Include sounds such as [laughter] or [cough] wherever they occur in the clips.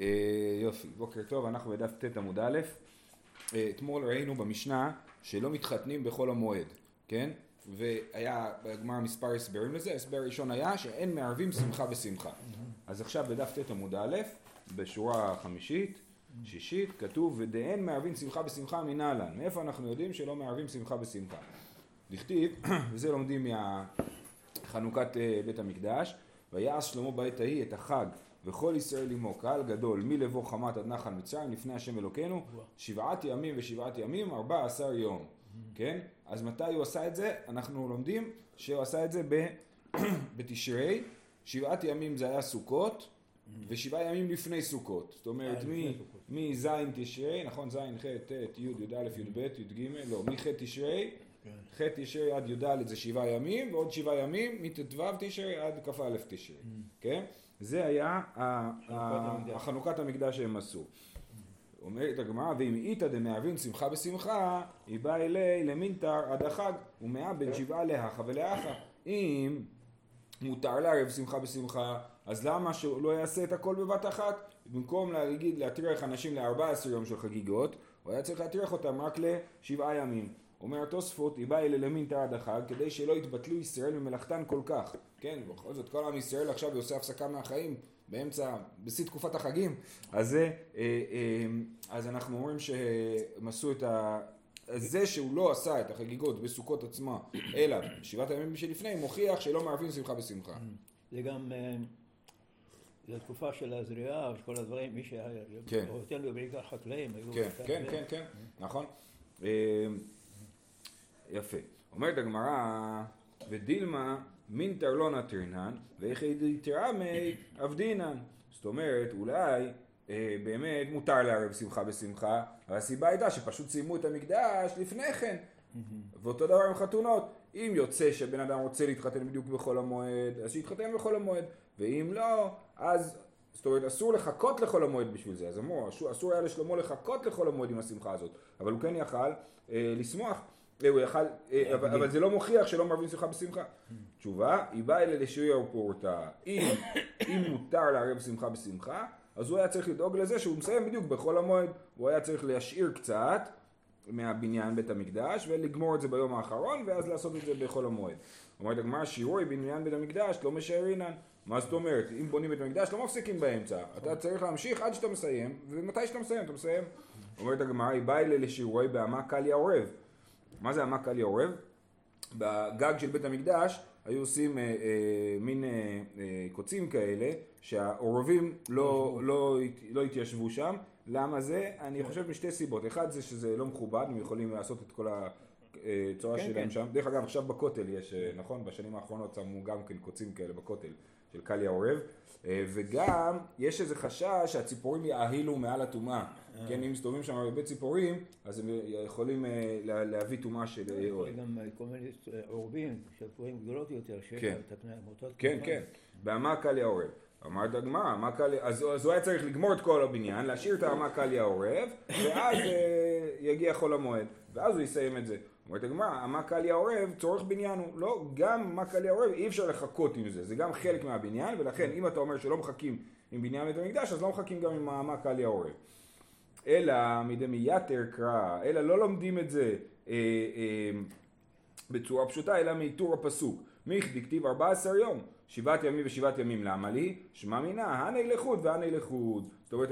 אה, יופי, בוקר טוב, אנחנו בדף ט עמוד א', אה, אתמול ראינו במשנה שלא מתחתנים בחול המועד, כן? והיה בגמר מספר הסברים לזה, הסבר ראשון היה שאין מערבים שמחה בשמחה. אז עכשיו בדף ט עמוד א', בשורה חמישית, שישית, כתוב ודאין מערבים שמחה בשמחה מנהלן. מאיפה אנחנו יודעים שלא מערבים שמחה בשמחה? דכתיב, [coughs] וזה לומדים מחנוכת אה, בית המקדש, ויעש שלמה בעת ההיא את החג וכל ישראל עמו קהל גדול מלבוא חמת עד נחל מצרים לפני השם אלוקינו שבעת ימים ושבעת ימים ארבע עשר יום. כן? אז מתי הוא עשה את זה? אנחנו לומדים שהוא עשה את זה [clears throat] בתשרי שבעת ימים זה היה סוכות ושבעה ימים לפני סוכות. זאת אומרת אה, מז' תשרי נכון? ז' ח' ט' י' י"א י"ב י"ג לא מח' תשרי ח' תשרי עד י"ד זה שבעה ימים ועוד שבעה ימים מט"ו תשרי עד כ"א תשרי mm. כן זה היה החנוכת המקדש שהם עשו. אומרת הגמרא, ואם איתא דמהווין שמחה בשמחה, היא באה אלי למינתר עד החג, ומאה בין שבעה להכה ולאחה. אם מותר לערב שמחה בשמחה, אז למה שהוא לא יעשה את הכל בבת אחת? במקום להגיד, להטריח אנשים ל-14 יום של חגיגות, הוא היה צריך להטריח אותם רק לשבעה ימים. אומר התוספות, היא באה אלה למין תעד החג, כדי שלא יתבטלו ישראל ממלאכתן כל כך. כן, בכל זאת כל עם ישראל עכשיו עושה הפסקה מהחיים באמצע, בשיא תקופת החגים. אז זה, אה, אה, אז אנחנו אומרים שהם עשו את ה... זה שהוא לא עשה את החגיגות בסוכות עצמה, אלא שבעת הימים שלפני, מוכיח שלא מערבים שמחה בשמחה. זה גם... אה, זה התקופה של הזריעה וכל הדברים, מי שהיה, כן, בעיקר חקלאים, היו... כן, כן, כן, כן, נכון. יפה. אומרת הגמרא, ודילמה מינתר לא נטרינן, ואיכי תרעמי עבדינן. זאת אומרת, אולי אה, באמת מותר לערב שמחה בשמחה, אבל הסיבה הייתה שפשוט סיימו את המקדש לפני כן. ואותו דבר עם חתונות. אם יוצא שבן אדם רוצה להתחתן בדיוק בחול המועד, אז שיתחתן בחול המועד, ואם לא, אז זאת אומרת אסור לחכות לחול המועד בשביל זה, אז אמרו, אסור היה לשלמה לחכות לחול המועד עם השמחה הזאת, אבל הוא כן יכל אה, לשמוח. הוא יכל, אה, אבל זה לא מוכיח שלא מערבים שמחה בשמחה. תשובה, היא באה אלה לשיעור הפורטה. אם מותר לערב שמחה בשמחה, אז הוא היה צריך לדאוג לזה שהוא מסיים בדיוק בחול המועד. הוא היה צריך להשאיר קצת מהבניין בית המקדש ולגמור את זה ביום האחרון ואז לעשות את זה בחול המועד. אומרת הגמרא שיעורי בניין בית המקדש לא משערינן. מה זאת אומרת? אם בונים בית המקדש לא מפסיקים באמצע. אתה צריך להמשיך עד שאתה מסיים, ומתי שאתה מסיים אתה מסיים. אומרת הגמרא, היא באה אלה לשיעורי בעמה קליה עורב. מה זה המק על יעורב? בגג של בית המקדש היו עושים אה, אה, מין אה, אה, קוצים כאלה שהעורבים לא, לא, לא התיישבו שם. למה זה? אני חושב משתי סיבות. אחד זה שזה לא מכובד, הם יכולים לעשות את כל הצורה כן, שלהם כן. שם. דרך אגב, עכשיו בכותל יש, אה, נכון? בשנים האחרונות שמו גם כן קוצים כאלה בכותל של קליה עורב. אה, וגם יש איזה חשש שהציפורים יאהילו מעל הטומאה. כן, אם מסתובבים שם הרבה ציפורים, אז הם יכולים אה, להביא טומאה של אוהל. גם כל מיני עורבים, ציפורים גדולות יותר, שיש להם את המוטות. כן, כן, בעמק על העורב. אמרת הגמרא, אז, אז הוא היה צריך לגמור את כל הבניין, להשאיר את העמק על העורב, ואז אה, יגיע חול המועד, ואז הוא יסיים את זה. אומרת הגמרא, המקלי העורב צורך בניין הוא, לא, גם מקלי העורב אי אפשר לחכות עם זה, זה גם חלק מהבניין, ולכן אם אתה אומר שלא מחכים עם בניין בית המקדש, אז לא מחכים גם עם המקלי העורב. אלא מדמייתר קרא, אלא לא לומדים את זה אה, אה, בצורה פשוטה, אלא מאיתור הפסוק. מיך דכתיב 14 יום, שבעת ימים ושבעת ימים, למה לי? שמע מינה, הנה לחוד והנה לחוד. זאת אומרת,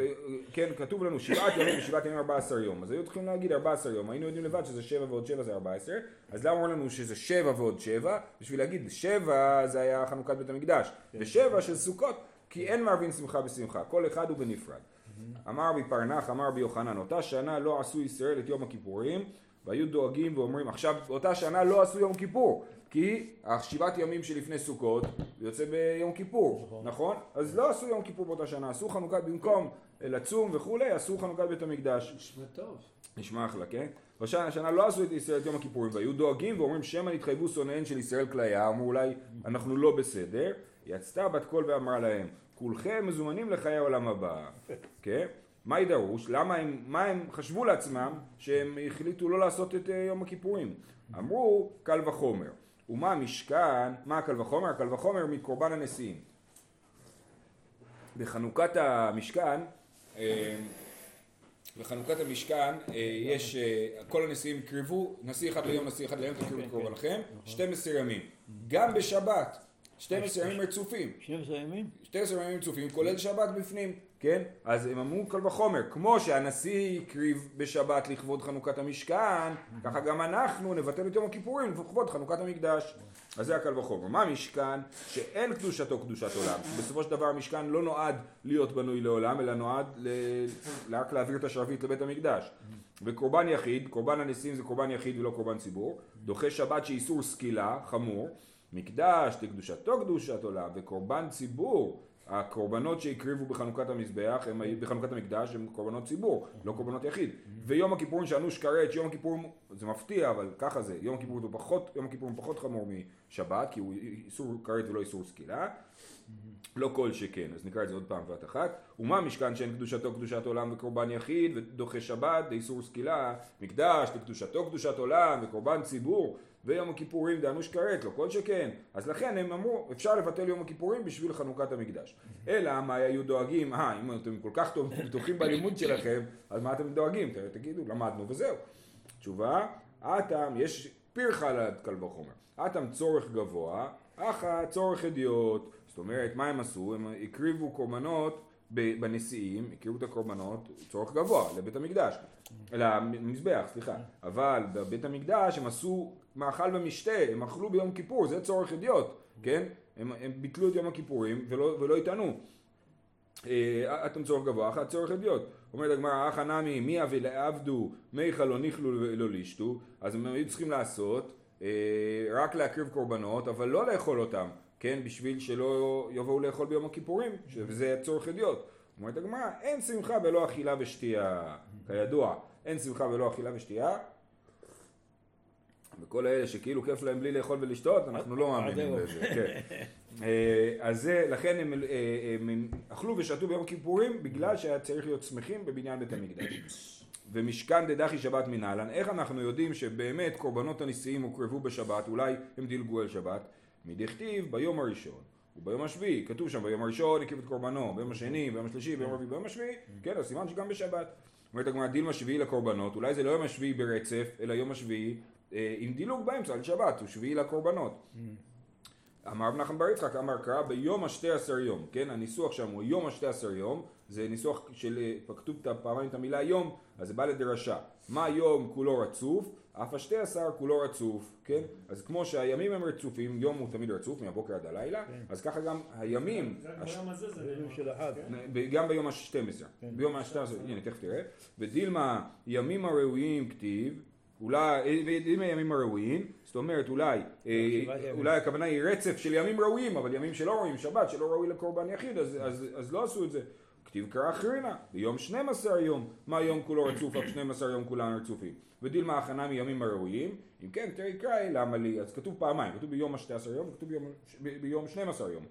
כן, כתוב לנו שבעת ימים ושבעת ימים 14 יום, אז היו צריכים להגיד 14 יום, היינו יודעים לבד שזה 7 ועוד 7 זה 14, אז למה אמרו לנו שזה 7 ועוד 7? בשביל להגיד 7 זה היה חנוכת בית המקדש, ו-7 של סוכות, כי אין מערבין שמחה בשמחה, כל אחד הוא בנפרד. אמר בי פרנח, אמר בי יוחנן, אותה שנה לא עשו ישראל את יום הכיפורים, והיו דואגים ואומרים, עכשיו, אותה שנה לא עשו יום כיפור, כי השבעת ימים שלפני סוכות יוצא ביום כיפור, נכון. נכון? אז לא עשו יום כיפור באותה שנה, עשו חנוכת, במקום לצום וכולי, עשו חנוכת בית המקדש. נשמע טוב. נשמע אחלה, כן? בשנה השנה לא עשו את ישראל את יום הכיפורים, והיו דואגים ואומרים שמא נתחייבו שונאיהן של ישראל כליה, אמרו אולי אנחנו לא בסדר, יצתה בת קול ואמרה להם, כולכם מזומנים לחיי העולם הבא, [laughs] כן? מה ידרוש? למה הם, מה הם חשבו לעצמם שהם החליטו לא לעשות את אה, יום הכיפורים? אמרו קל וחומר. ומה המשכן, מה הקל וחומר? הקל וחומר מקורבן הנשיאים. בחנוכת המשכן בחנוכת המשכן יש, כל הנשיאים קריבו, נשיא אחד ליום, נשיא אחד ליום, תקריבו את קורבנכם, 12 ימים. גם בשבת, 12 ימים רצופים. 12 ימים? 12 ימים רצופים, כולל שבת בפנים. כן? אז הם אמרו קל וחומר, כמו שהנשיא הקריב בשבת לכבוד חנוכת המשכן, ככה גם אנחנו נבטל את יום הכיפורים לכבוד חנוכת המקדש. אז זה הקל וחומר. מה המשכן? שאין קדושתו קדושת עולם. בסופו של דבר המשכן לא נועד להיות בנוי לעולם, אלא נועד ל... רק להעביר את השרביט לבית המקדש. וקורבן יחיד, קורבן הנשיאים זה קורבן יחיד ולא קורבן ציבור, דוחה שבת שאיסור סקילה, חמור, מקדש לקדושתו קדושת עולם, וקורבן ציבור הקורבנות שהקריבו בחנוכת המזבח, הם, בחנוכת המקדש, הם קורבנות ציבור, לא קורבנות יחיד. ויום הכיפורים שאנוש כרת, שיום הכיפורים, זה מפתיע, אבל ככה זה, יום הכיפורים הוא פחות, יום הכיפורים פחות חמור משבת, כי הוא איסור כרת ולא איסור סקילה. לא כל שכן, אז נקרא את זה עוד פעם ואת אחת. ומה משכן שאין קדושתו קדושת עולם וקורבן יחיד ודוחה שבת דאיסור סקילה, מקדש לקדושתו קדושת עולם וקורבן ציבור ויום הכיפורים דאנוש כרת, לא כל שכן. אז לכן הם אמרו, אפשר לבטל יום הכיפורים בשביל חנוכת המקדש. אלא מה היו דואגים, אה, אם אתם כל כך בטוחים בלימוד שלכם, אז מה אתם דואגים? תגידו, למדנו וזהו. תשובה, אטם, יש פירחה לקל וחומר. אטם צורך גבוה, אחא צורך אדיוט. זאת אומרת, מה הם עשו? הם הקריבו קורבנות בנשיאים, הקריבו את הקורבנות, צורך גבוה, לבית המקדש. למזבח, סליחה. אבל בבית המקדש הם עשו מאכל ומשתה, הם אכלו ביום כיפור, זה צורך אדיוט, כן? הם, הם ביטלו את יום הכיפורים ולא, ולא יטענו. אה, אתם צורך גבוה, אחת צורך אדיוט. אומרת הגמרא, אחא נמי, מי אבי לעבדו, מיכה לא נכלו ולא לישתו, אז הם היו צריכים לעשות, אה, רק להקריב קורבנות, אבל לא לאכול אותם, כן? בשביל שלא יבואו לאכול ביום הכיפורים, שזה צורך אדיוט. אומרת הגמרא, אין שמחה בלא אכילה ושתייה, כידוע, אין שמחה בלא אכילה ושתייה, וכל אלה שכאילו כיף להם בלי לאכול ולשתות, אנחנו לא מאמינים בזה. כן. אה, אז זה, לכן הם, אה, הם אכלו ושתו ביום הכיפורים בגלל שהיה צריך להיות שמחים בבניין בית המקדש. ומשכן דדחי שבת מנהלן, איך אנחנו יודעים שבאמת קורבנות הנשיאים הוקרבו בשבת, אולי הם דילגו על שבת? מדכתיב ביום הראשון וביום השביעי, כתוב שם ביום הראשון הקריב את קורבנו, ביום השני, ביום השלישי, ביום הרביעי, ביום השביעי, כן, אז סימן שגם בשבת. אומרת הגמרא דילמה שביעי לקורבנות, אולי זה לא יום השביעי ברצף, אלא יום השביעי אה, עם דילוג באמצע על שבת, הוא שביעי לקורבנות. אמר רב נחמן בר יצחק, אמר קרא ביום השתי עשר יום, כן? הניסוח שם הוא יום השתי עשר יום, זה ניסוח של, אה, כתוב פעמיים את המילה יום, אז זה בא לדרשה. מה יום כולו רצוף, אף השתי עשר כולו רצוף, כן? אז כמו שהימים הם רצופים, יום הוא תמיד רצוף, מהבוקר עד הלילה, כן. אז ככה גם הימים... ביום הזה זה ביום של אחד. גם ביום השתים עשר. כן. ביום השתים עשר, הנה תכף תראה. ודילמה ימים הראויים כתיב אולי, ואם הימים הראויים, זאת אומרת אולי, אה, אולי הכוונה היא רצף של ימים ראויים, אבל ימים שלא ראויים, שבת שלא ראוי לקורבן יחיד, אז, אז, אז לא עשו את זה. כתיב קרא אחרינה, ביום 12 יום, מה יום כולו רצוף, רק 12 יום כולם רצופים. ודילמה הכנה מימים הראויים, אם כן, תראי קראי, למה לי, אז כתוב פעמיים, כתוב ביום ה-12 יום, וכתוב ביום, ביום 12 יום.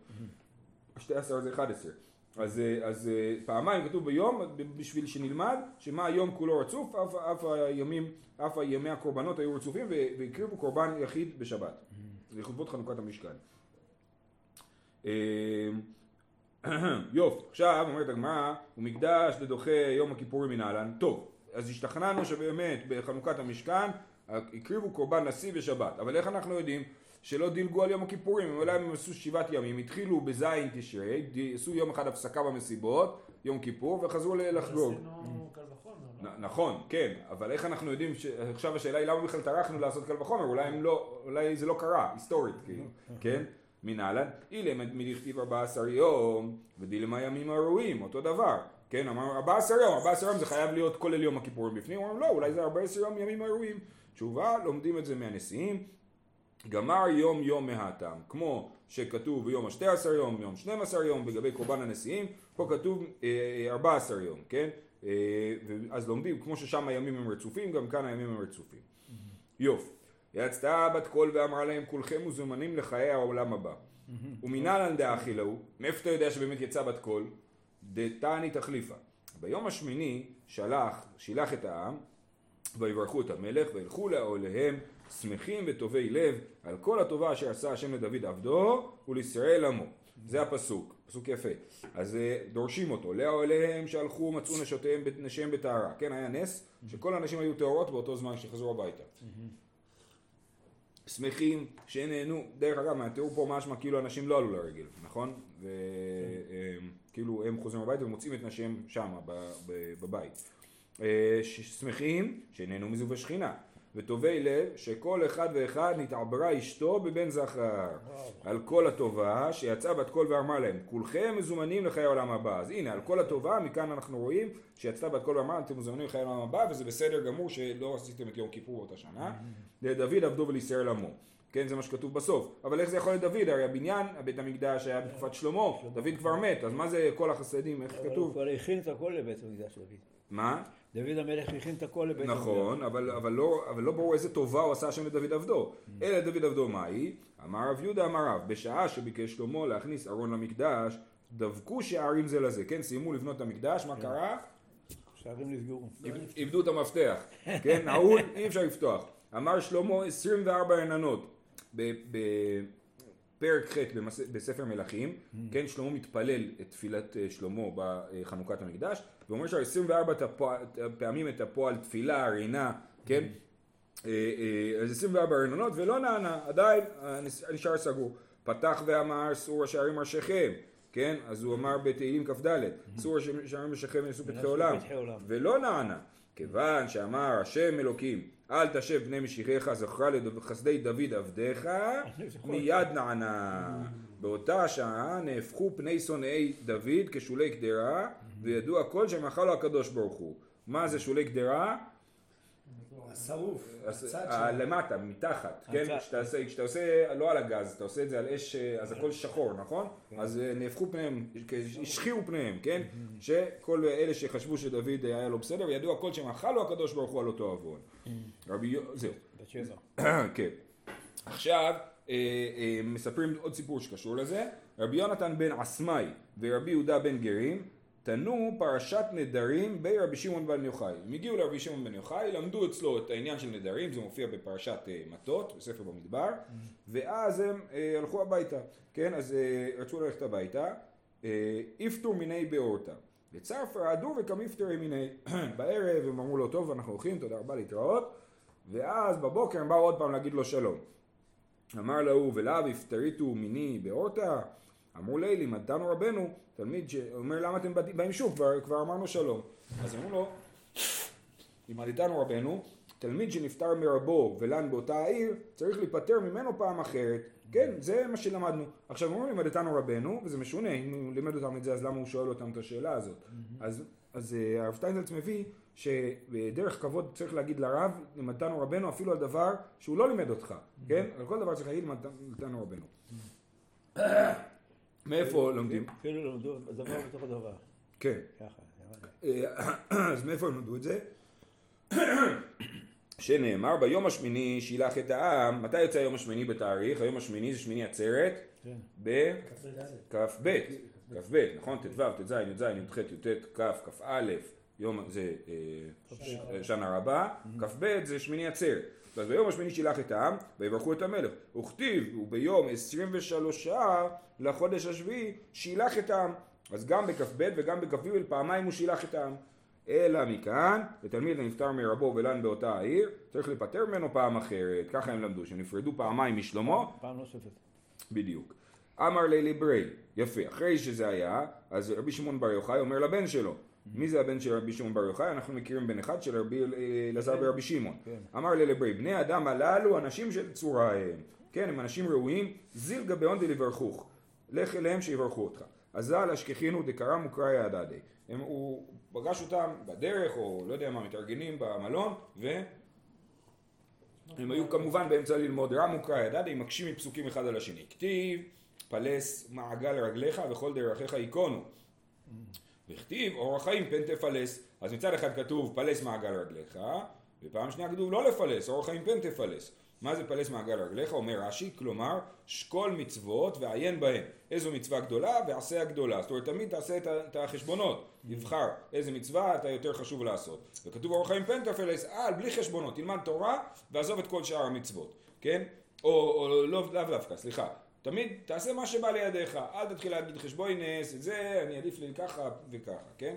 12 זה 11. אז, אה, אז אה, פעמיים כתוב ביום בשביל שנלמד שמה היום כולו רצוף אף, אף הימים אף ימי הקורבנות היו רצופים והקריבו קורבן יחיד בשבת. לכבוד חנוכת המשכן. אה, [clears throat] יופי. עכשיו אומרת הגמרא ומקדש לדוחה יום הכיפורים מנהלן טוב אז השתכנענו שבאמת בחנוכת המשכן הקריבו קורבן נשיא בשבת אבל איך אנחנו יודעים שלא דילגו על יום הכיפורים, אולי הם עשו שבעת ימים, התחילו בזין תשרי, עשו יום אחד הפסקה במסיבות, יום כיפור, וחזרו לחגוג. לא? נכון, כן, אבל איך אנחנו יודעים, עכשיו השאלה היא למה בכלל טרחנו לעשות קל וחומר, אולי, לא, אולי זה לא קרה, היסטורית, כאילו, כן? מנהלן, אילם מדכתיב 14 יום, ודילמה ימים הראויים, אותו דבר. כן, אמר 14 יום, 14 יום זה חייב להיות כולל יום הכיפורים בפנים, הוא אמר לא, אולי זה 14 יום ימים הראויים. תשובה, לומדים את זה מהנשיאים, גמר יום יום מהטעם, כמו שכתוב ביום השתי עשר יום, יום שנים עשר יום, לגבי קורבן הנשיאים, פה כתוב אה, ארבע עשר יום, כן? אה, אז לומדים, כמו ששם הימים הם רצופים, גם כאן הימים הם רצופים. יופי. יצתה בת קול ואמרה להם כולכם מוזמנים לחיי העולם הבא. ומנהלן דאכילהו, מאיפה אתה יודע שבאמת יצא בת קול? דתני תחליפה. ביום השמיני שלח, שילח את העם, ויברכו את המלך, וילכו לאוהליהם שמחים וטובי לב על כל הטובה אשר עשה השם לדוד עבדו ולישראל עמו. זה הפסוק. פסוק יפה. אז אה, דורשים אותו. לאה אליהם שהלכו מצאו נשותיהם, נשיהם בטהרה. כן, היה נס שכל הנשים היו טהורות באותו זמן שחזרו הביתה. שמחים שנהנו, דרך אגב, מהתיאור פה משמע כאילו אנשים לא עלו לרגל, נכון? וכאילו הם חוזרים הביתה ומוצאים את נשיהם שם, בבית. אה, שמחים שנהנו מזוג השכינה. וטובי לב שכל אחד ואחד נתעברה אשתו בבן זכר. על כל הטובה שיצאה בת קול ואמר להם כולכם מזומנים לחיי העולם הבא. אז הנה על כל הטובה מכאן אנחנו רואים שיצאה בת קול ואמר אתם מזומנים לחיי העולם הבא וזה בסדר גמור שלא עשיתם את יום כיפור אותה שנה. לדוד עבדו ולישראל עמו. כן זה מה שכתוב בסוף. אבל איך זה יכול להיות דוד הרי הבניין בית המקדש היה בתקופת שלמה. דוד כבר מת אז מה זה כל החסדים? איך כתוב? הוא כבר הכין את הכל לבית המקדש דוד. מה? דוד המלך הכין את הכל לבית נכון, אבל, אבל, לא, אבל לא ברור איזה טובה הוא עשה השם לדוד עבדו. אלא דוד עבדו מהי? אמר רב יהודה אמר רב, בשעה שביקש שלמה להכניס ארון למקדש, דבקו שערים זה לזה, כן? סיימו לבנות את המקדש, מה כן. קרה? שערים נסגרו. איבדו את המפתח, כן? [laughs] נעול, אי אפשר לפתוח. אמר שלמה 24 עננות. פרק ח' בספר מלכים, mm. כן, שלמה מתפלל את תפילת אה, שלמה בחנוכת המקדש, ואומר שם 24 פעמים את הפועל תפילה, רינה, כן, mm. אה, אה, אז 24 רננות ולא נענה, עדיין נשאר סגור. פתח ואמר סור השערים ראשיכם, כן, אז הוא אמר בתהילים כ"ד, mm. סור השערים ראשיכם ונשאו פתחי עולם, ולא נענה, כיוון שאמר השם אלוקים אל תשב בני משיחיך זכרה לחסדי דוד עבדיך [laughs] מיד נענה באותה שעה נהפכו פני שונאי דוד כשולי קדרה וידעו הכל שמאכל לו הקדוש ברוך הוא מה זה שולי קדרה? השרוף, למטה, מתחת, כן? כשאתה עושה, לא על הגז, אתה עושה את זה על אש, אז הכל שחור, נכון? כן. אז אה, נהפכו פניהם, השחירו פניהם, כן? שכל אלה שחשבו שדוד היה לו בסדר, ידעו הכל שמאכל לו הקדוש ברוך הוא על אותו עוון. רבי, זהו. [coughs] כן. עכשיו, אה, אה, מספרים עוד סיפור שקשור לזה. רבי יונתן בן עסמאי ורבי יהודה בן גרים תנו פרשת נדרים ברבי שמעון בן יוחאי. הם הגיעו לרבי שמעון בן יוחאי, למדו אצלו את העניין של נדרים, זה מופיע בפרשת אה, מטות, בספר במדבר, ואז הם אה, הלכו הביתה, כן, אז אה, רצו ללכת הביתה, איפטור מיני באורתא. וצרף רעדו וכמיפטרי מיני. [clears throat] בערב הם אמרו לו, טוב, אנחנו הולכים, תודה רבה להתראות, ואז בבוקר הם באו עוד פעם להגיד לו שלום. אמר להוא ולאו הפטריתו מיני באורתא אמרו לי, לימדתנו רבנו, תלמיד שאומר למה אתם באים שוב, כבר, כבר אמרנו שלום. אז אמרו לו, לימדתנו רבנו, תלמיד שנפטר מרבו ולן באותה העיר, צריך להיפטר ממנו פעם אחרת. כן, זה מה שלמדנו. עכשיו אומרים לימדתנו רבנו, וזה משונה, אם הוא לימד אותם את זה, אז למה הוא שואל אותם את השאלה הזאת? אז, אז אה, הרב שטיינזלץ מביא שבדרך כבוד צריך להגיד לרב, לימדתנו רבנו אפילו על דבר שהוא לא לימד אותך, כן? על כל דבר צריך להגיד לימדתנו רבנו. מאיפה לומדים? אפילו למדו דבר בתוך הדבר. כן. ככה. [clears throat] אז מאיפה למדו את זה? [clears throat] שנאמר ביום השמיני שילח את העם, מתי יוצא היום השמיני בתאריך? היום השמיני זה שמיני עצרת? כן. בכ"ב, כ"ב, נכון? ט"ו, ט"ז, י"ז, י"ח, י"ט, כ', כ"א, יום זה אה, שנה רבה, כ"ב זה שמיני עצרת. אז ביום השמיני שילח את העם ויברכו את המלך. וכתיב, וביום 23 לחודש השביעי שילח את העם. אז גם בכ"ב וגם בכ"ג פעמיים הוא שילח את העם. אלא מכאן, ותלמיד הנפטר מרבו ולן באותה העיר, צריך לפטר ממנו פעם אחרת. ככה הם למדו, שנפרדו פעמיים משלמה. פעם נוספת. בדיוק. אמר לילי ברי, יפה, אחרי שזה היה, אז רבי שמעון בר יוחאי אומר לבן שלו, מי זה הבן של רבי שמעון בר יוחאי? אנחנו מכירים בן אחד של רבי אלעזר ורבי שמעון. כן. אמר ללברי, בני אדם הללו אנשים של צורה הם. כן, הם אנשים ראויים, זיל גביון דלברכוך. לך אליהם שיברכו אותך. אזל אשכחינו דקרם וקראי הדדי. הוא פגש אותם בדרך, או לא יודע מה, מתארגנים במלון, ו... הם היו כמובן באמצע ללמוד רם וקראי הדדי, מקשים מפסוקים אחד על השני. כתיב, פלס מעגל רגליך וכל דרכיך ייכונו. וכתיב אור החיים פן תפלס אז מצד אחד כתוב פלס מעגל רגליך ופעם שנייה כתוב לא לפלס אור החיים פן תפלס מה זה פלס מעגל רגליך? אומר רש"י, כלומר שקול מצוות ועיין בהן. איזו מצווה גדולה ועשה הגדולה. זאת אומרת תמיד תעשה את החשבונות. תבחר איזה מצווה אתה יותר חשוב לעשות. וכתוב אור חיים פן תפלס, אה, בלי חשבונות. תלמד תורה ועזוב את כל שאר המצוות. כן? או, או לא, לאו דווקא, סליחה. תמיד תעשה מה שבא לידיך, אל תתחיל להגיד חשבוי נס, את זה אני עדיף לי ככה וככה, כן?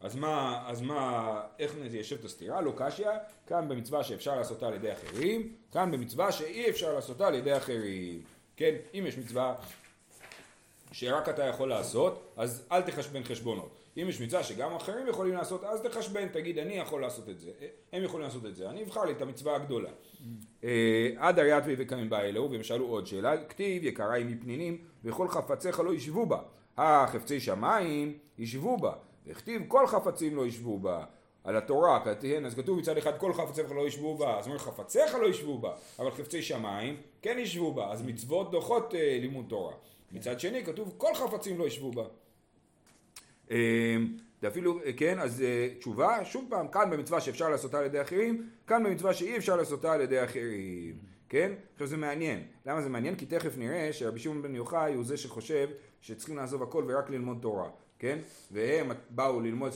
אז מה, אז מה, איך ניישב את הסתירה? לא קשיא, כאן במצווה שאפשר לעשותה על ידי אחרים, כאן במצווה שאי אפשר לעשותה על ידי אחרים. כן, אם יש מצווה שרק אתה יכול לעשות, אז אל תחשבן חשבונות. אם יש מצווה שגם אחרים יכולים לעשות, אז תחשבן, תגיד אני יכול לעשות את זה, הם יכולים לעשות את זה, אני אבחר לי את המצווה הגדולה. אה, עד אריאטבי וקמים בא אלוהו, והם שאלו עוד שאלה, כתיב יקראי מפנינים וכל חפציך לא ישבו בה, החפצי שמיים ישבו בה, וכתיב כל חפצים לא ישבו בה. על התורה, כן, אז כתוב מצד אחד כל חפציך לא ישבו בה, אז אומר חפציך לא ישבו בה, אבל חפצי שמיים כן ישבו בה, אז מצוות דוחות אה, לימוד תורה. מצד שני כתוב כל חפצים לא ישבו בה. ואפילו, אה, כן, אז אה, תשובה, שוב פעם, כאן במצווה שאפשר לעשותה על ידי אחרים, כאן במצווה שאי אפשר לעשותה על ידי אחרים, כן? עכשיו זה מעניין. למה זה מעניין? כי תכף נראה שרבי שמעון בן יוחאי הוא זה שחושב שצריכים לעזוב הכל ורק ללמוד תורה. כן? והם באו ללמוד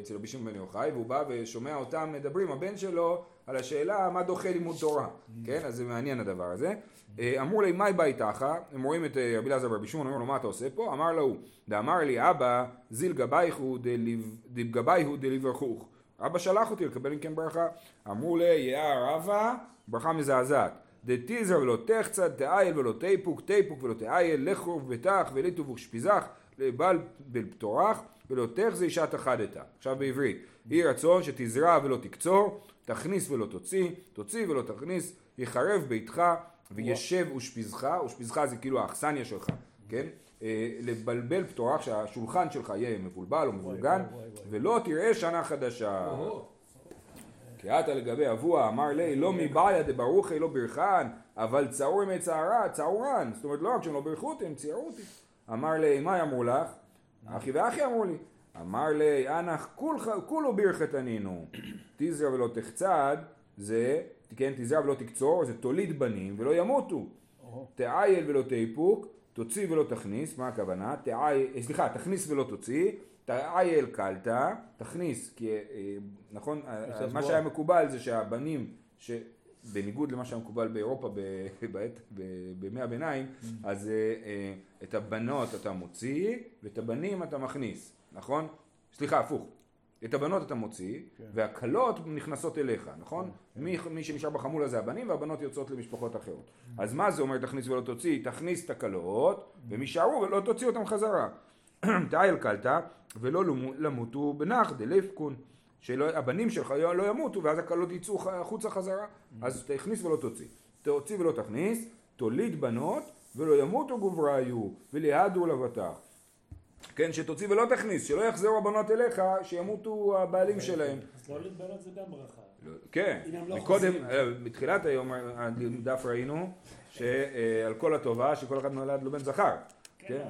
אצל רבי שמעון בן יוחאי, והוא בא ושומע אותם מדברים, הבן שלו, על השאלה מה דוחה לימוד תורה, כן? אז זה מעניין הדבר הזה. אה, אמרו לי, מהי באי תחה? הם רואים את אה, רבי אלעזר ורבי שמעון, אומרים לו, מה אתה עושה פה? אמר לו, דאמר לי, אבא, זיל גבייכו דגבייהו דליברכוך. אבא שלח אותי לקבל מכם ברכה. אמרו לי, יאה רבא, ברכה מזעזעת. דתיזר ולא תחצד, תאייל ולא תיפוק, תיפוק ולא תאייל, לכו ובטח וליטו ושפיזך. לבעל בפטורח ולא תחזה אישת אחדתה. עכשיו בעברית, יהי רצון שתזרע ולא תקצור, תכניס ולא תוציא, תוציא ולא תכניס, יחרב ביתך וישב ושפיזך, ושפיזך זה כאילו האכסניה שלך, כן? אה, לבלבל פטורח שהשולחן שלך יהיה מבולבל או מבולגן ולא תראה שנה חדשה. כי עתה לגבי אבוה אמר לי לא מבעיה דברוכי לא ברכן אבל צעור מצערה צעורן זאת אומרת לא רק שהם לא בירכו אותי הם ציירו אותי אמר לי, מה אמרו לך? אחי ואחי אמרו לי. אמר לי, אנח כולו ברכת ענינו. תזרע ולא תחצד, זה, כן, תזרע ולא תקצור, זה תוליד בנים ולא ימותו. תעייל ולא תאפוק, תוציא ולא תכניס, מה הכוונה? סליחה, תכניס ולא תוציא, תעייל קלטה, תכניס, כי אה, נכון, מה שהיה מקובל זה שהבנים, ש... בניגוד למה שהיה מקובל באירופה [laughs] בעת, בימי הביניים, mm. אז אה, את הבנות אתה מוציא ואת הבנים אתה מכניס, נכון? סליחה, הפוך. את הבנות אתה מוציא, כן. והכלות נכנסות אליך, נכון? כן. מי, מי שנשאר בחמולה זה הבנים, והבנות יוצאות למשפחות אחרות. Mm. אז מה זה אומר תכניס ולא תוציא? תכניס את הכלות, mm. והם יישארו ולא תוציא אותם חזרה. [clears throat] תאייל קלתא, ולא למותו בנח דלפקון. שהבנים שלך לא ימותו ואז הכלות יצאו החוצה חזרה אז תכניס ולא תוציא תוציא ולא תכניס תוליד בנות ולא ימותו גובריו וליהדו לבטח כן, שתוציא ולא תכניס, שלא יחזרו הבנות אליך, שימותו הבעלים שלהם. אז לא להתבנות זה גם ברכה. לא, כן, לא מקודם, אה, בתחילת היום הדף ראינו שעל כל הטובה שכל אחד נולד לו בן זכר. כן,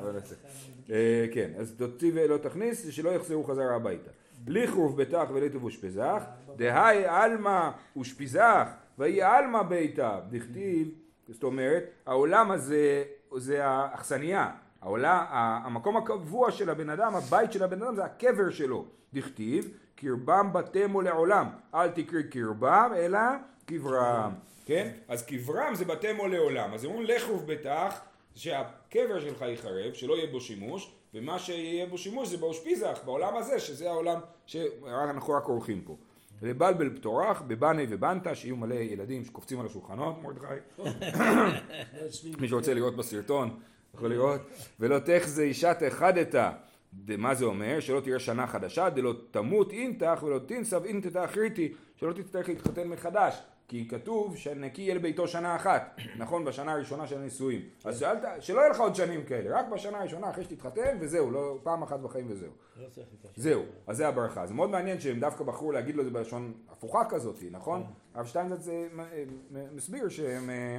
אה, כן, אז תוציא ולא תכניס, שלא יחזרו חזרה הביתה. לכרוב ביתך וליטוב ושפזך, דהי עלמא ושפיזך, ויהי עלמא ביתה, דכתיב, זאת אומרת, העולם הזה זה האכסניה, העולם, המקום הקבוע של הבן אדם, הבית של הבן אדם זה הקבר שלו, דכתיב, קרבם בתמו לעולם, אל תקרא קרבם אלא קברם, כן? אז קברם זה בתמו לעולם, אז אומרים לכרוב ביתך, שהקבר שלך ייחרב, שלא יהיה בו שימוש, ומה שיהיה בו שימוש זה באושפיזך, בעולם הזה, שזה העולם שאנחנו רק עורכים פה. לבלבל פטורח, בבני ובנתה, שיהיו מלא ילדים שקופצים על השולחנות, מרדכי. מי שרוצה לראות בסרטון, יכול לראות. ולא תחזה אישת אחדתה. מה זה אומר? שלא תראה שנה חדשה, דלא תמות אינתך ולא תנסב אינתתא אחריתי, שלא תצטרך להתחתן מחדש. כי כתוב שנקי יהיה לביתו שנה אחת, [clears throat] נכון? בשנה הראשונה של הנישואים. אז שאלת, שלא יהיה לך עוד שנים כאלה, רק בשנה הראשונה אחרי שתתחתן וזהו, לא פעם אחת בחיים וזהו. לא זהו, אז זה הברכה. זה מאוד מעניין שהם דווקא בחרו להגיד לו את זה בלשון הפוכה כזאת, נכון? כן. הרב שטיינזץ אה, מסביר שהם... אה,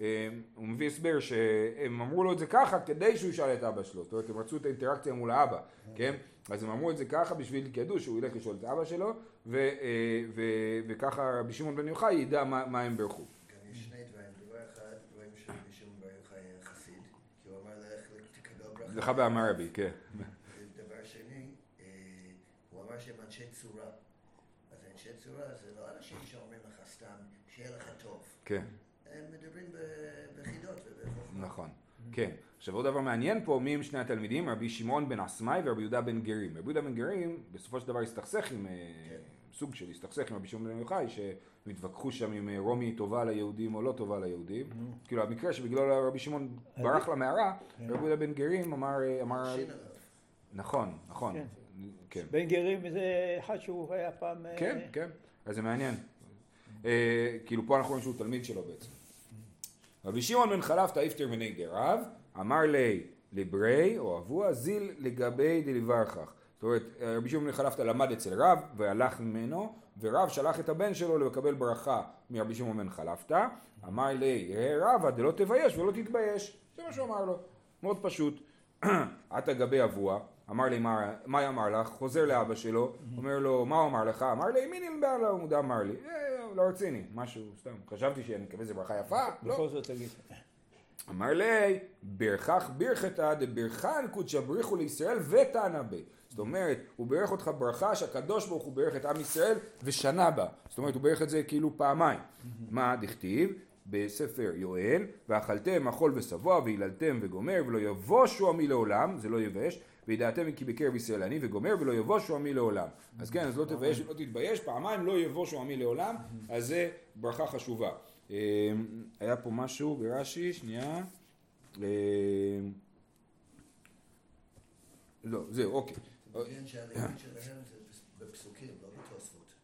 אה, הוא מביא הסבר שהם אמרו לו את זה ככה כדי שהוא ישאל את אבא שלו, זאת אומרת הם רצו את האינטראקציה מול האבא, כן? אז הם אמרו את זה ככה בשביל כי שהוא ילך לשאול את אבא שלו ו, אה, ו, וככה רבי שמעון בן יוחאי ידע מה, מה הם ברכו. כן, יש שני דברים, דבר אחד, רואים שרבי שמעון בן יוחאי היה חסיד, כי הוא אמר לך תקבל ברכה. לך באמר רבי, כן. דבר שני, אה, הוא אמר שהם אנשי צורה. אז אנשי צורה זה לא אנשים שאומרים לך סתם, שיהיה לך טוב. כן. הם מדברים בחידות ובחוכמה. נכון, כן. עכשיו עוד דבר מעניין פה, מי הם שני התלמידים? רבי שמעון בן עסמאי ורבי יהודה בן גרים. רבי יהודה בן גרים בסופו של דבר הסתכסך עם, אה, סוג של הסתכסך עם רבי שמעון בן יוחאי, שהם התווכחו שם אם אה, רומי טובה ליהודים או לא טובה ליהודים. כאילו המקרה שבגללו רבי שמעון ברח למערה, רבי יהודה בן גרים אמר, אה. נכון, נכון, כן. כן. בן גרים זה אחד שהוא היה פעם... אה, כן, כן, אז זה מעניין. אה, כאילו פה אנחנו רואים שהוא תלמיד שלו בעצם. רבי שמעון בן חלפתא איפטר מני גרב, אמר לי לברי או אבוה זיל לגבי דליברכך. זאת אומרת, רבי שמעון בן חלפתא למד אצל רב והלך ממנו, ורב שלח את הבן שלו לקבל ברכה מרבי שמעון בן חלפתא. אמר לי, ראה רבא דלא תבייש ולא תתבייש. זה מה שהוא אמר לו. מאוד פשוט. [clears throat] עתה גבי אבוה, אמר לי, מה, מה אמר לך? חוזר לאבא שלו, אומר לו, מה הוא אמר לך? אמר לי, מי נלבא לו? הוא אמר לי, אה, לא רציני, משהו, סתם. חשבתי שאני מקווה שזה ברכה יפה, לא. בכל זאת תגיד. אמר לי, ברכך ברכתא דברכן קודשא בריחו לישראל ותנא בי. זאת אומרת, הוא בירך אותך ברכה שהקדוש ברוך הוא בירך את עם ישראל ושנה בה. זאת אומרת, הוא בירך את זה כאילו פעמיים. מה דכתיב? בספר יואל, ואכלתם אכול ושבוע, והיללתם וגומר, ולא יבושו עמי לעולם, זה לא יבש, וידעתם כי בקרב ישראל אני וגומר, ולא יבושו עמי לעולם. אז כן, אז לא תבייש ולא תתבייש, פעמיים לא יבושו עמי לעולם, אז זה ברכה חשובה. אה, היה פה משהו ברש"י, שנייה. אה, לא, זהו, אוקיי. מעניין שהלימוד שלהם זה בפסוקים, לא בתוספות.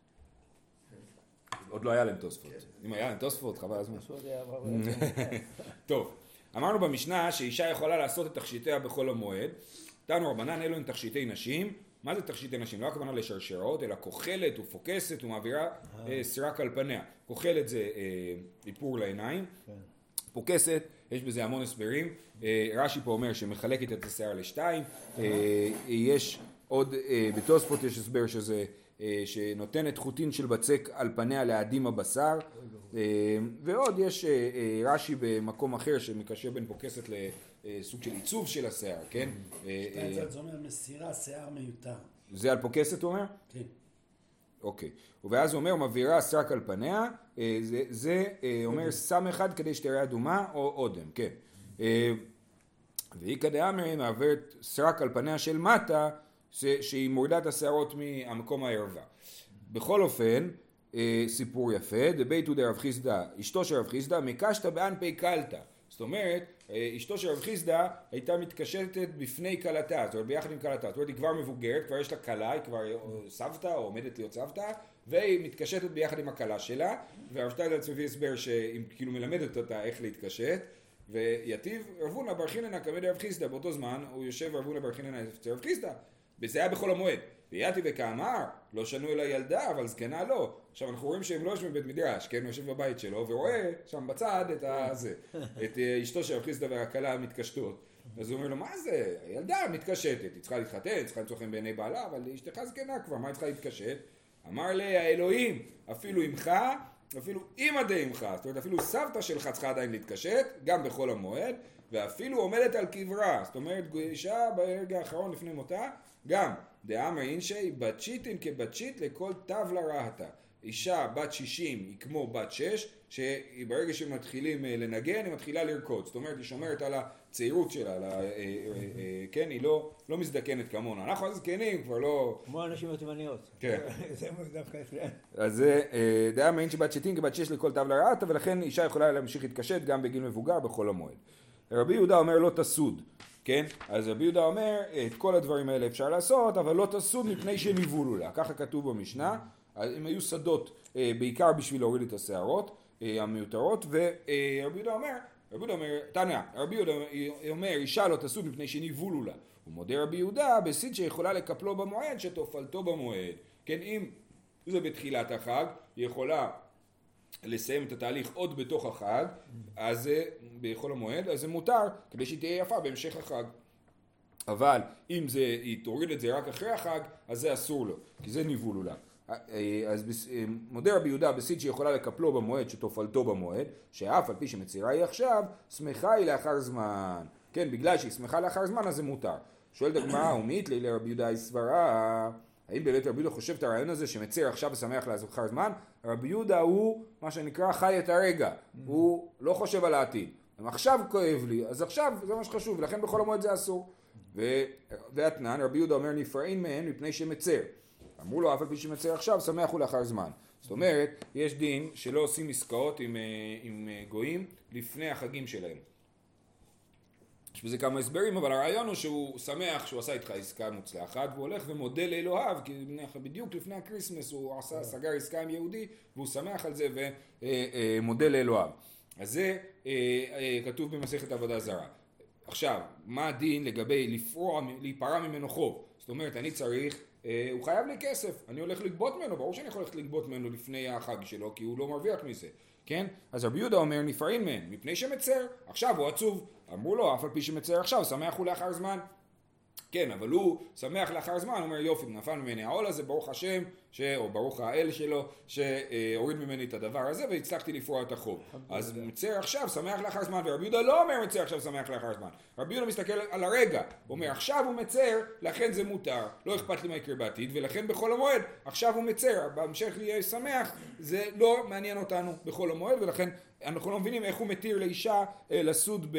עוד לא היה להם תוספות. אם היה להם תוספות, חבל הזמן. [laughs] טוב, אמרנו במשנה שאישה יכולה לעשות את תכשיטיה בחול המועד. תנו רבנן אלו הם תכשיטי נשים. מה זה תכשיטי נשים? לא הכוונה לשרשרות, אלא כוחלת ופוקסת ומעבירה אה, סרק על פניה. כוחלת זה אה, איפור לעיניים. פוקסת, יש בזה המון הסברים. אה, רש"י פה אומר שמחלקת את השיער לשתיים. אה, יש עוד, אה, בתוספות יש הסבר שזה, אה, שנותנת חוטין של בצק על פניה להאדים הבשר. אה, ועוד יש אה, אה, רש"י במקום אחר שמקשר בין פוקסת לסוג של עיצוב של השיער, כן? אה, אה, זה אומר מסירה שיער מיותר. זה על פוקסת הוא אומר? כן. אוקיי. ואז הוא אומר מבעירה סרק על פניה, אה, זה, זה אה, אומר סם אחד כדי שתראה אדומה או אודם, כן. אה, ואיכא דאמרי מעברת סרק על פניה של מטה, שהיא מורידה את השערות מהמקום הערווה. בכל אופן, אה, סיפור יפה, דביתו דרב חיסדא, אשתו של רב חיסדא, מקשתא באנפי קלתא. זאת אומרת, אה, אשתו של רב חיסדא הייתה מתקשטת בפני כלתה, זאת אומרת ביחד עם כלתה, זאת אומרת היא כבר מבוגרת, כבר יש לה כלה, היא כבר אה, סבתא או עומדת להיות סבתא, והיא מתקשטת ביחד עם הכלה שלה, והרב שטיידלץ מביא הסבר שהיא כאילו מלמדת אותה איך להתקשט, ויתיב רב הונא בר חיננה כמד רב חיסדא, באותו זמן הוא יושב רב הונא בר חיננה אצל רב חיסדא, וזה היה בחול המועד. ויתי וכאמר, לא שנו אלא ילדה, אבל זקנה לא. עכשיו אנחנו רואים שהם לא יושבים בבית מדרש, כן, הוא יושב בבית שלו, ורואה שם בצד את הזה, את אה, אשתו של חיסדא והכלה מתקשטות. אז הוא אומר לו, מה זה? הילדה מתקשטת, היא צריכה להתחתן, היא צריכה למצוא חן בעיני בעלה, אבל אשתך זקנה כבר, מה היא צריכה להתקשט? אמר לי, האלוהים, אפילו עמך, אפילו אמא דעמך, זאת אומרת אפילו סבתא שלך צריכה עדיין להתקשט, גם בחול המועד, ואפילו עומדת על קברה, זאת אומרת אישה ברגע האחרון לפני מותה, גם דאמר אינשי בת שיטין כבת שיט לכל תבלה רהתה. אישה בת 60 היא כמו בת 6, שברגע שהם מתחילים אה, לנגן היא מתחילה לרקוד, זאת אומרת היא שומרת על הצעירות שלה, על ה- אה, אה, כן, היא לא, לא מזדקנת כמונו, אנחנו הזקנים כבר לא, כמו הנשים התימניות. כן. [laughs] זה דווקא. אז זה דעה מעין שבת שתין כבת שש לכל תבלה רעתה ולכן אישה יכולה להמשיך להתקשט גם בגיל מבוגר בחול המועד. רבי יהודה אומר לא תסוד, כן? אז רבי יהודה אומר את כל הדברים האלה אפשר לעשות אבל לא תסוד מפני שניבולו לה, ככה כתוב במשנה, הם היו שדות אה, בעיקר בשביל להוריד את השערות אה, המיותרות ורבי יהודה אומר רבי יהודה אומר, תניא, רבי יהודה אומר אישה לא תסוד מפני שניבולו לה. הוא מודה רבי יהודה בסיד שיכולה לקפלו במועד שתופלתו במועד. כן אם זה בתחילת החג, היא יכולה לסיים את התהליך עוד בתוך החג, אז בחול המועד, אז זה מותר כדי שהיא תהיה יפה בהמשך החג. אבל אם זה, היא תוריד את זה רק אחרי החג, אז זה אסור לו, כי זה ניבול אולה. אז מודה רבי יהודה בסיד שיכולה לקפלו במועד שתופלתו במועד, שאף על פי שמצהירה היא עכשיו, שמחה היא לאחר זמן. כן, בגלל שהיא שמחה לאחר זמן אז זה מותר. שואלת הגמרא, [coughs] ומית לי לרבי יהודה היא סברה, האם באמת רבי יהודה חושב את הרעיון הזה שמצר עכשיו ושמח לאחר זמן? רבי יהודה הוא מה שנקרא חי את הרגע. הוא לא חושב על העתיד. אם עכשיו כואב לי, אז עכשיו זה מה שחשוב, ולכן בכל המועד זה אסור. ואתנן, רבי יהודה אומר נפרעים מהם מפני שמצר. אמרו לו אף על פי שמצר עכשיו, שמח הוא לאחר זמן. זאת אומרת, יש דין שלא עושים עסקאות עם, אה, עם אה, גויים לפני החגים שלהם. יש בזה כמה הסברים, אבל הרעיון הוא שהוא שמח שהוא עשה איתך עסקה מוצלחת, והוא הולך ומודה לאלוהיו, כי בדיוק לפני הכריסמס הוא עשה. סגר עסקה עם יהודי, והוא שמח על זה ומודה לאלוהיו. אז זה כתוב במסכת עבודה זרה. עכשיו, מה הדין לגבי לפרוע, להיפרע ממנו חוב? זאת אומרת, אני צריך, אה, הוא חייב לי כסף, אני הולך לגבות ממנו, ברור שאני יכול ללכת לגבות ממנו לפני החג שלו, כי הוא לא מרוויח מזה, כן? אז רבי יהודה אומר, נפרעים מהם, מפני שמצר, עכשיו הוא עצוב. אמרו לו, אף על פי שמצר עכשיו, שמח הוא לאחר זמן. כן, אבל הוא שמח לאחר זמן, הוא אומר יופי, נפל ממני העול הזה, ברוך השם, ש... או ברוך האל שלו, שהוריד ממני את הדבר הזה והצלחתי לפרוע את החוב. אז מצר עכשיו, שמח לאחר זמן, ורבי יהודה לא אומר מצר עכשיו, שמח לאחר זמן. רבי יהודה מסתכל על הרגע, הוא אומר עכשיו הוא מצר, לכן זה מותר, לא אכפת לי מה יקרה בעתיד, ולכן בחול המועד, עכשיו הוא מצר, בהמשך יהיה שמח, זה לא מעניין אותנו בחול המועד, ולכן אנחנו לא מבינים איך הוא מתיר לאישה אה, לסוד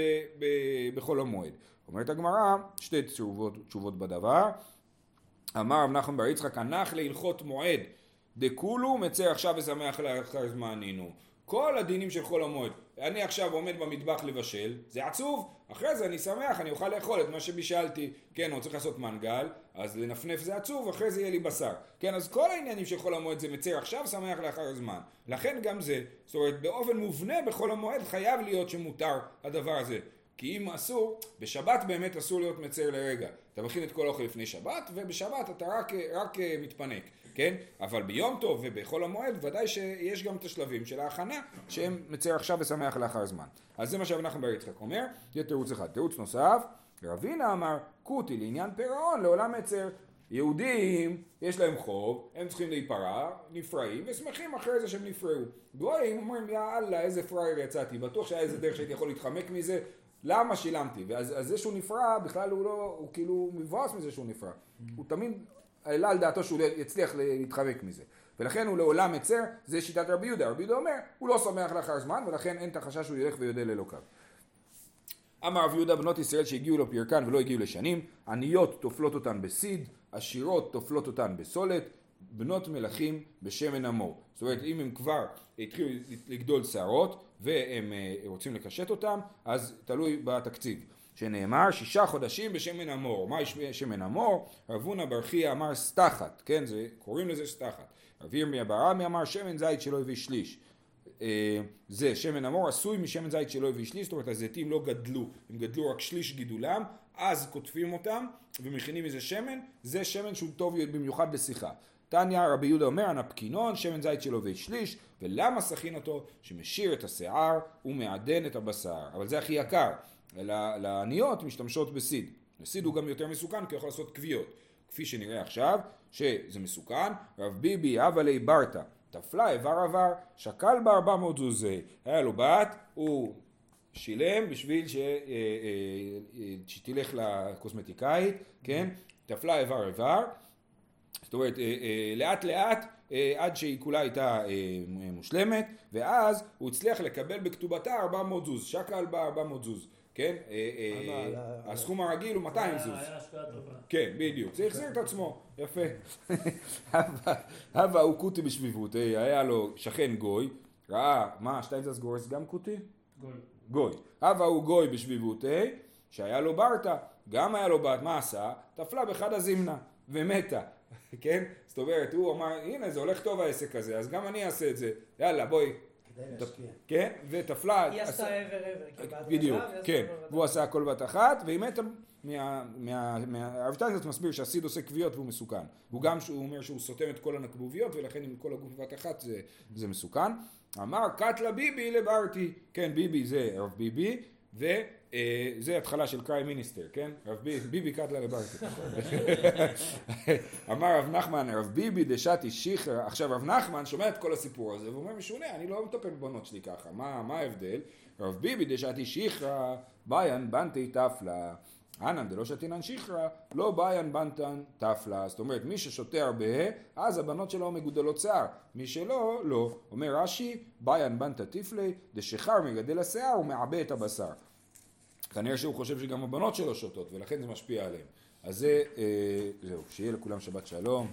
בחול המועד. אומרת הגמרא, שתי תשובות, תשובות בדבר. אמר רב נחמן בר יצחק, הנח להלכות מועד, דכולו מצר עכשיו ושמח לאחר זמן נינו. כל הדינים של חול המועד. אני עכשיו עומד במטבח לבשל, זה עצוב, אחרי זה אני שמח, אני אוכל לאכול את מה שבישלתי. כן, הוא צריך לעשות מנגל, אז לנפנף זה עצוב, אחרי זה יהיה לי בשר. כן, אז כל העניינים של חול המועד זה מצר עכשיו, שמח לאחר זמן. לכן גם זה, זאת אומרת, באופן מובנה בחול המועד חייב להיות שמותר הדבר הזה. כי אם אסור, בשבת באמת אסור להיות מצר לרגע. אתה מכין את כל האוכל לפני שבת, ובשבת אתה רק, רק אה, מתפנק, כן? אבל ביום טוב ובחול המועד, ודאי שיש גם את השלבים של ההכנה, שהם מצר עכשיו ושמח לאחר זמן. אז זה מה נחמן בר יצחק אומר, זה תירוץ אחד. תירוץ נוסף, רבינה אמר, כותי לעניין פירעון לעולם מצר. יהודים, יש להם חוב, הם צריכים להיפרע, נפרעים, ושמחים אחרי זה שהם נפרעו. גויים אומרים, יאללה, איזה פראייר יצאתי, בטוח שהיה איזה דרך שהייתי יכול להתחמק מזה, למה שילמתי? ואז זה שהוא נפרע, בכלל הוא לא, הוא כאילו מבואס מזה שהוא נפרע. Mm-hmm. הוא תמיד העלה על דעתו שהוא יצליח להתחמק מזה. ולכן הוא לעולם מצר, זה שיטת רבי יהודה. רבי יהודה אומר, הוא לא שמח לאחר זמן, ולכן אין את החשש שהוא ילך ויודה לאלוקיו. אמר רבי יהודה, בנות ישראל שהגיעו לפרקן ולא הגיעו לשנים, עניות טופלות אותן בסיד, עשירות טופלות אותן בסולת, בנות מלכים בשמן המור. זאת אומרת, אם הם כבר התחילו לגדול שערות, והם אה, רוצים לקשט אותם, אז תלוי בתקציב. שנאמר שישה חודשים בשמן המור. מה יש בשמן המור? רב הונא בר חייא אמר סתחת, כן? זה, קוראים לזה סתחת. רב ירמיה בר עמי אמר שמן זית שלא הביא שליש. אה, זה שמן המור עשוי משמן זית שלא הביא שליש, זאת אומרת הזיתים לא גדלו, הם גדלו רק שליש גידולם, אז קוטפים אותם ומכינים מזה שמן, זה שמן שהוא טוב במיוחד לשיחה. תניא רבי יהודה אומר הנפקינון שמן זית שלו ושליש ולמה סכין אותו שמשאיר את השיער ומעדן את הבשר? אבל זה הכי יקר. לעניות משתמשות בסיד. לסיד הוא גם יותר מסוכן כי הוא יכול לעשות כוויות. כפי שנראה עכשיו שזה מסוכן רב ביבי הווה לי ברטה. תפלה איבר עבר שקל בארבע מאות זוזי היה לו בת הוא שילם בשביל ש... אה, אה, אה, שתלך לקוסמטיקאית כן? תפלה איבר איבר זאת אומרת, אה, אה, לאט לאט אה, עד שהיא כולה הייתה מושלמת, ואז הוא הצליח לקבל בכתובתה 400 זוז, שקל בה 400 זוז, כן? הסכום הרגיל הוא 200 זוז. כן, בדיוק. זה החזיר את עצמו, יפה. [laughs] הווה הוא קוטי בשביבות, היה לו שכן גוי, ראה, מה, שטיינזס גורס גם קוטי? גוי. גוי. הווה הוא גוי בשביבות, שהיה לו ברטה, גם היה לו בת, מה עשה? טפלה בחד הזמנה, ומתה. כן? זאת אומרת, הוא אמר, הנה זה הולך טוב העסק הזה, אז גם אני אעשה את זה, יאללה בואי. כן? וטפלה. היא עשתה עבר אבר. בדיוק, כן. והוא עשה הכל בבת אחת, והיא מתה הרב שטיינזלץ מסביר שהסיד עושה כוויות והוא מסוכן. הוא גם, אומר שהוא סותם את כל הנקבוביות ולכן עם כל הגוף בבת אחת זה, זה מסוכן. אמר קטל רב ביבי לברתי, כן ביבי זה הרב ביבי, ו... זה התחלה של crime minister, כן? רב ביבי קטלה לברתי. [laughs] אמר רב נחמן, רב ביבי דשתי שיכרא, עכשיו רב נחמן שומע את כל הסיפור הזה ואומר משונה, אני לא מטפל בבנות שלי ככה, מה ההבדל? רב ביבי דשתי שיחר, ביין בנתי תפלה. אנן דלא שתינן שכרא, לא ביין בנתן תפלה. זאת אומרת, מי ששותה הרבה, אז הבנות שלו מגודלות שיער. מי שלא, לא. אומר רש"י, ביין בנתא טיפלי, דשחר מגדל השיער ומעבה את הבשר. כנראה שהוא חושב שגם הבנות שלו שותות, ולכן זה משפיע עליהם. אז זה, אה, זהו, שיהיה לכולם שבת שלום.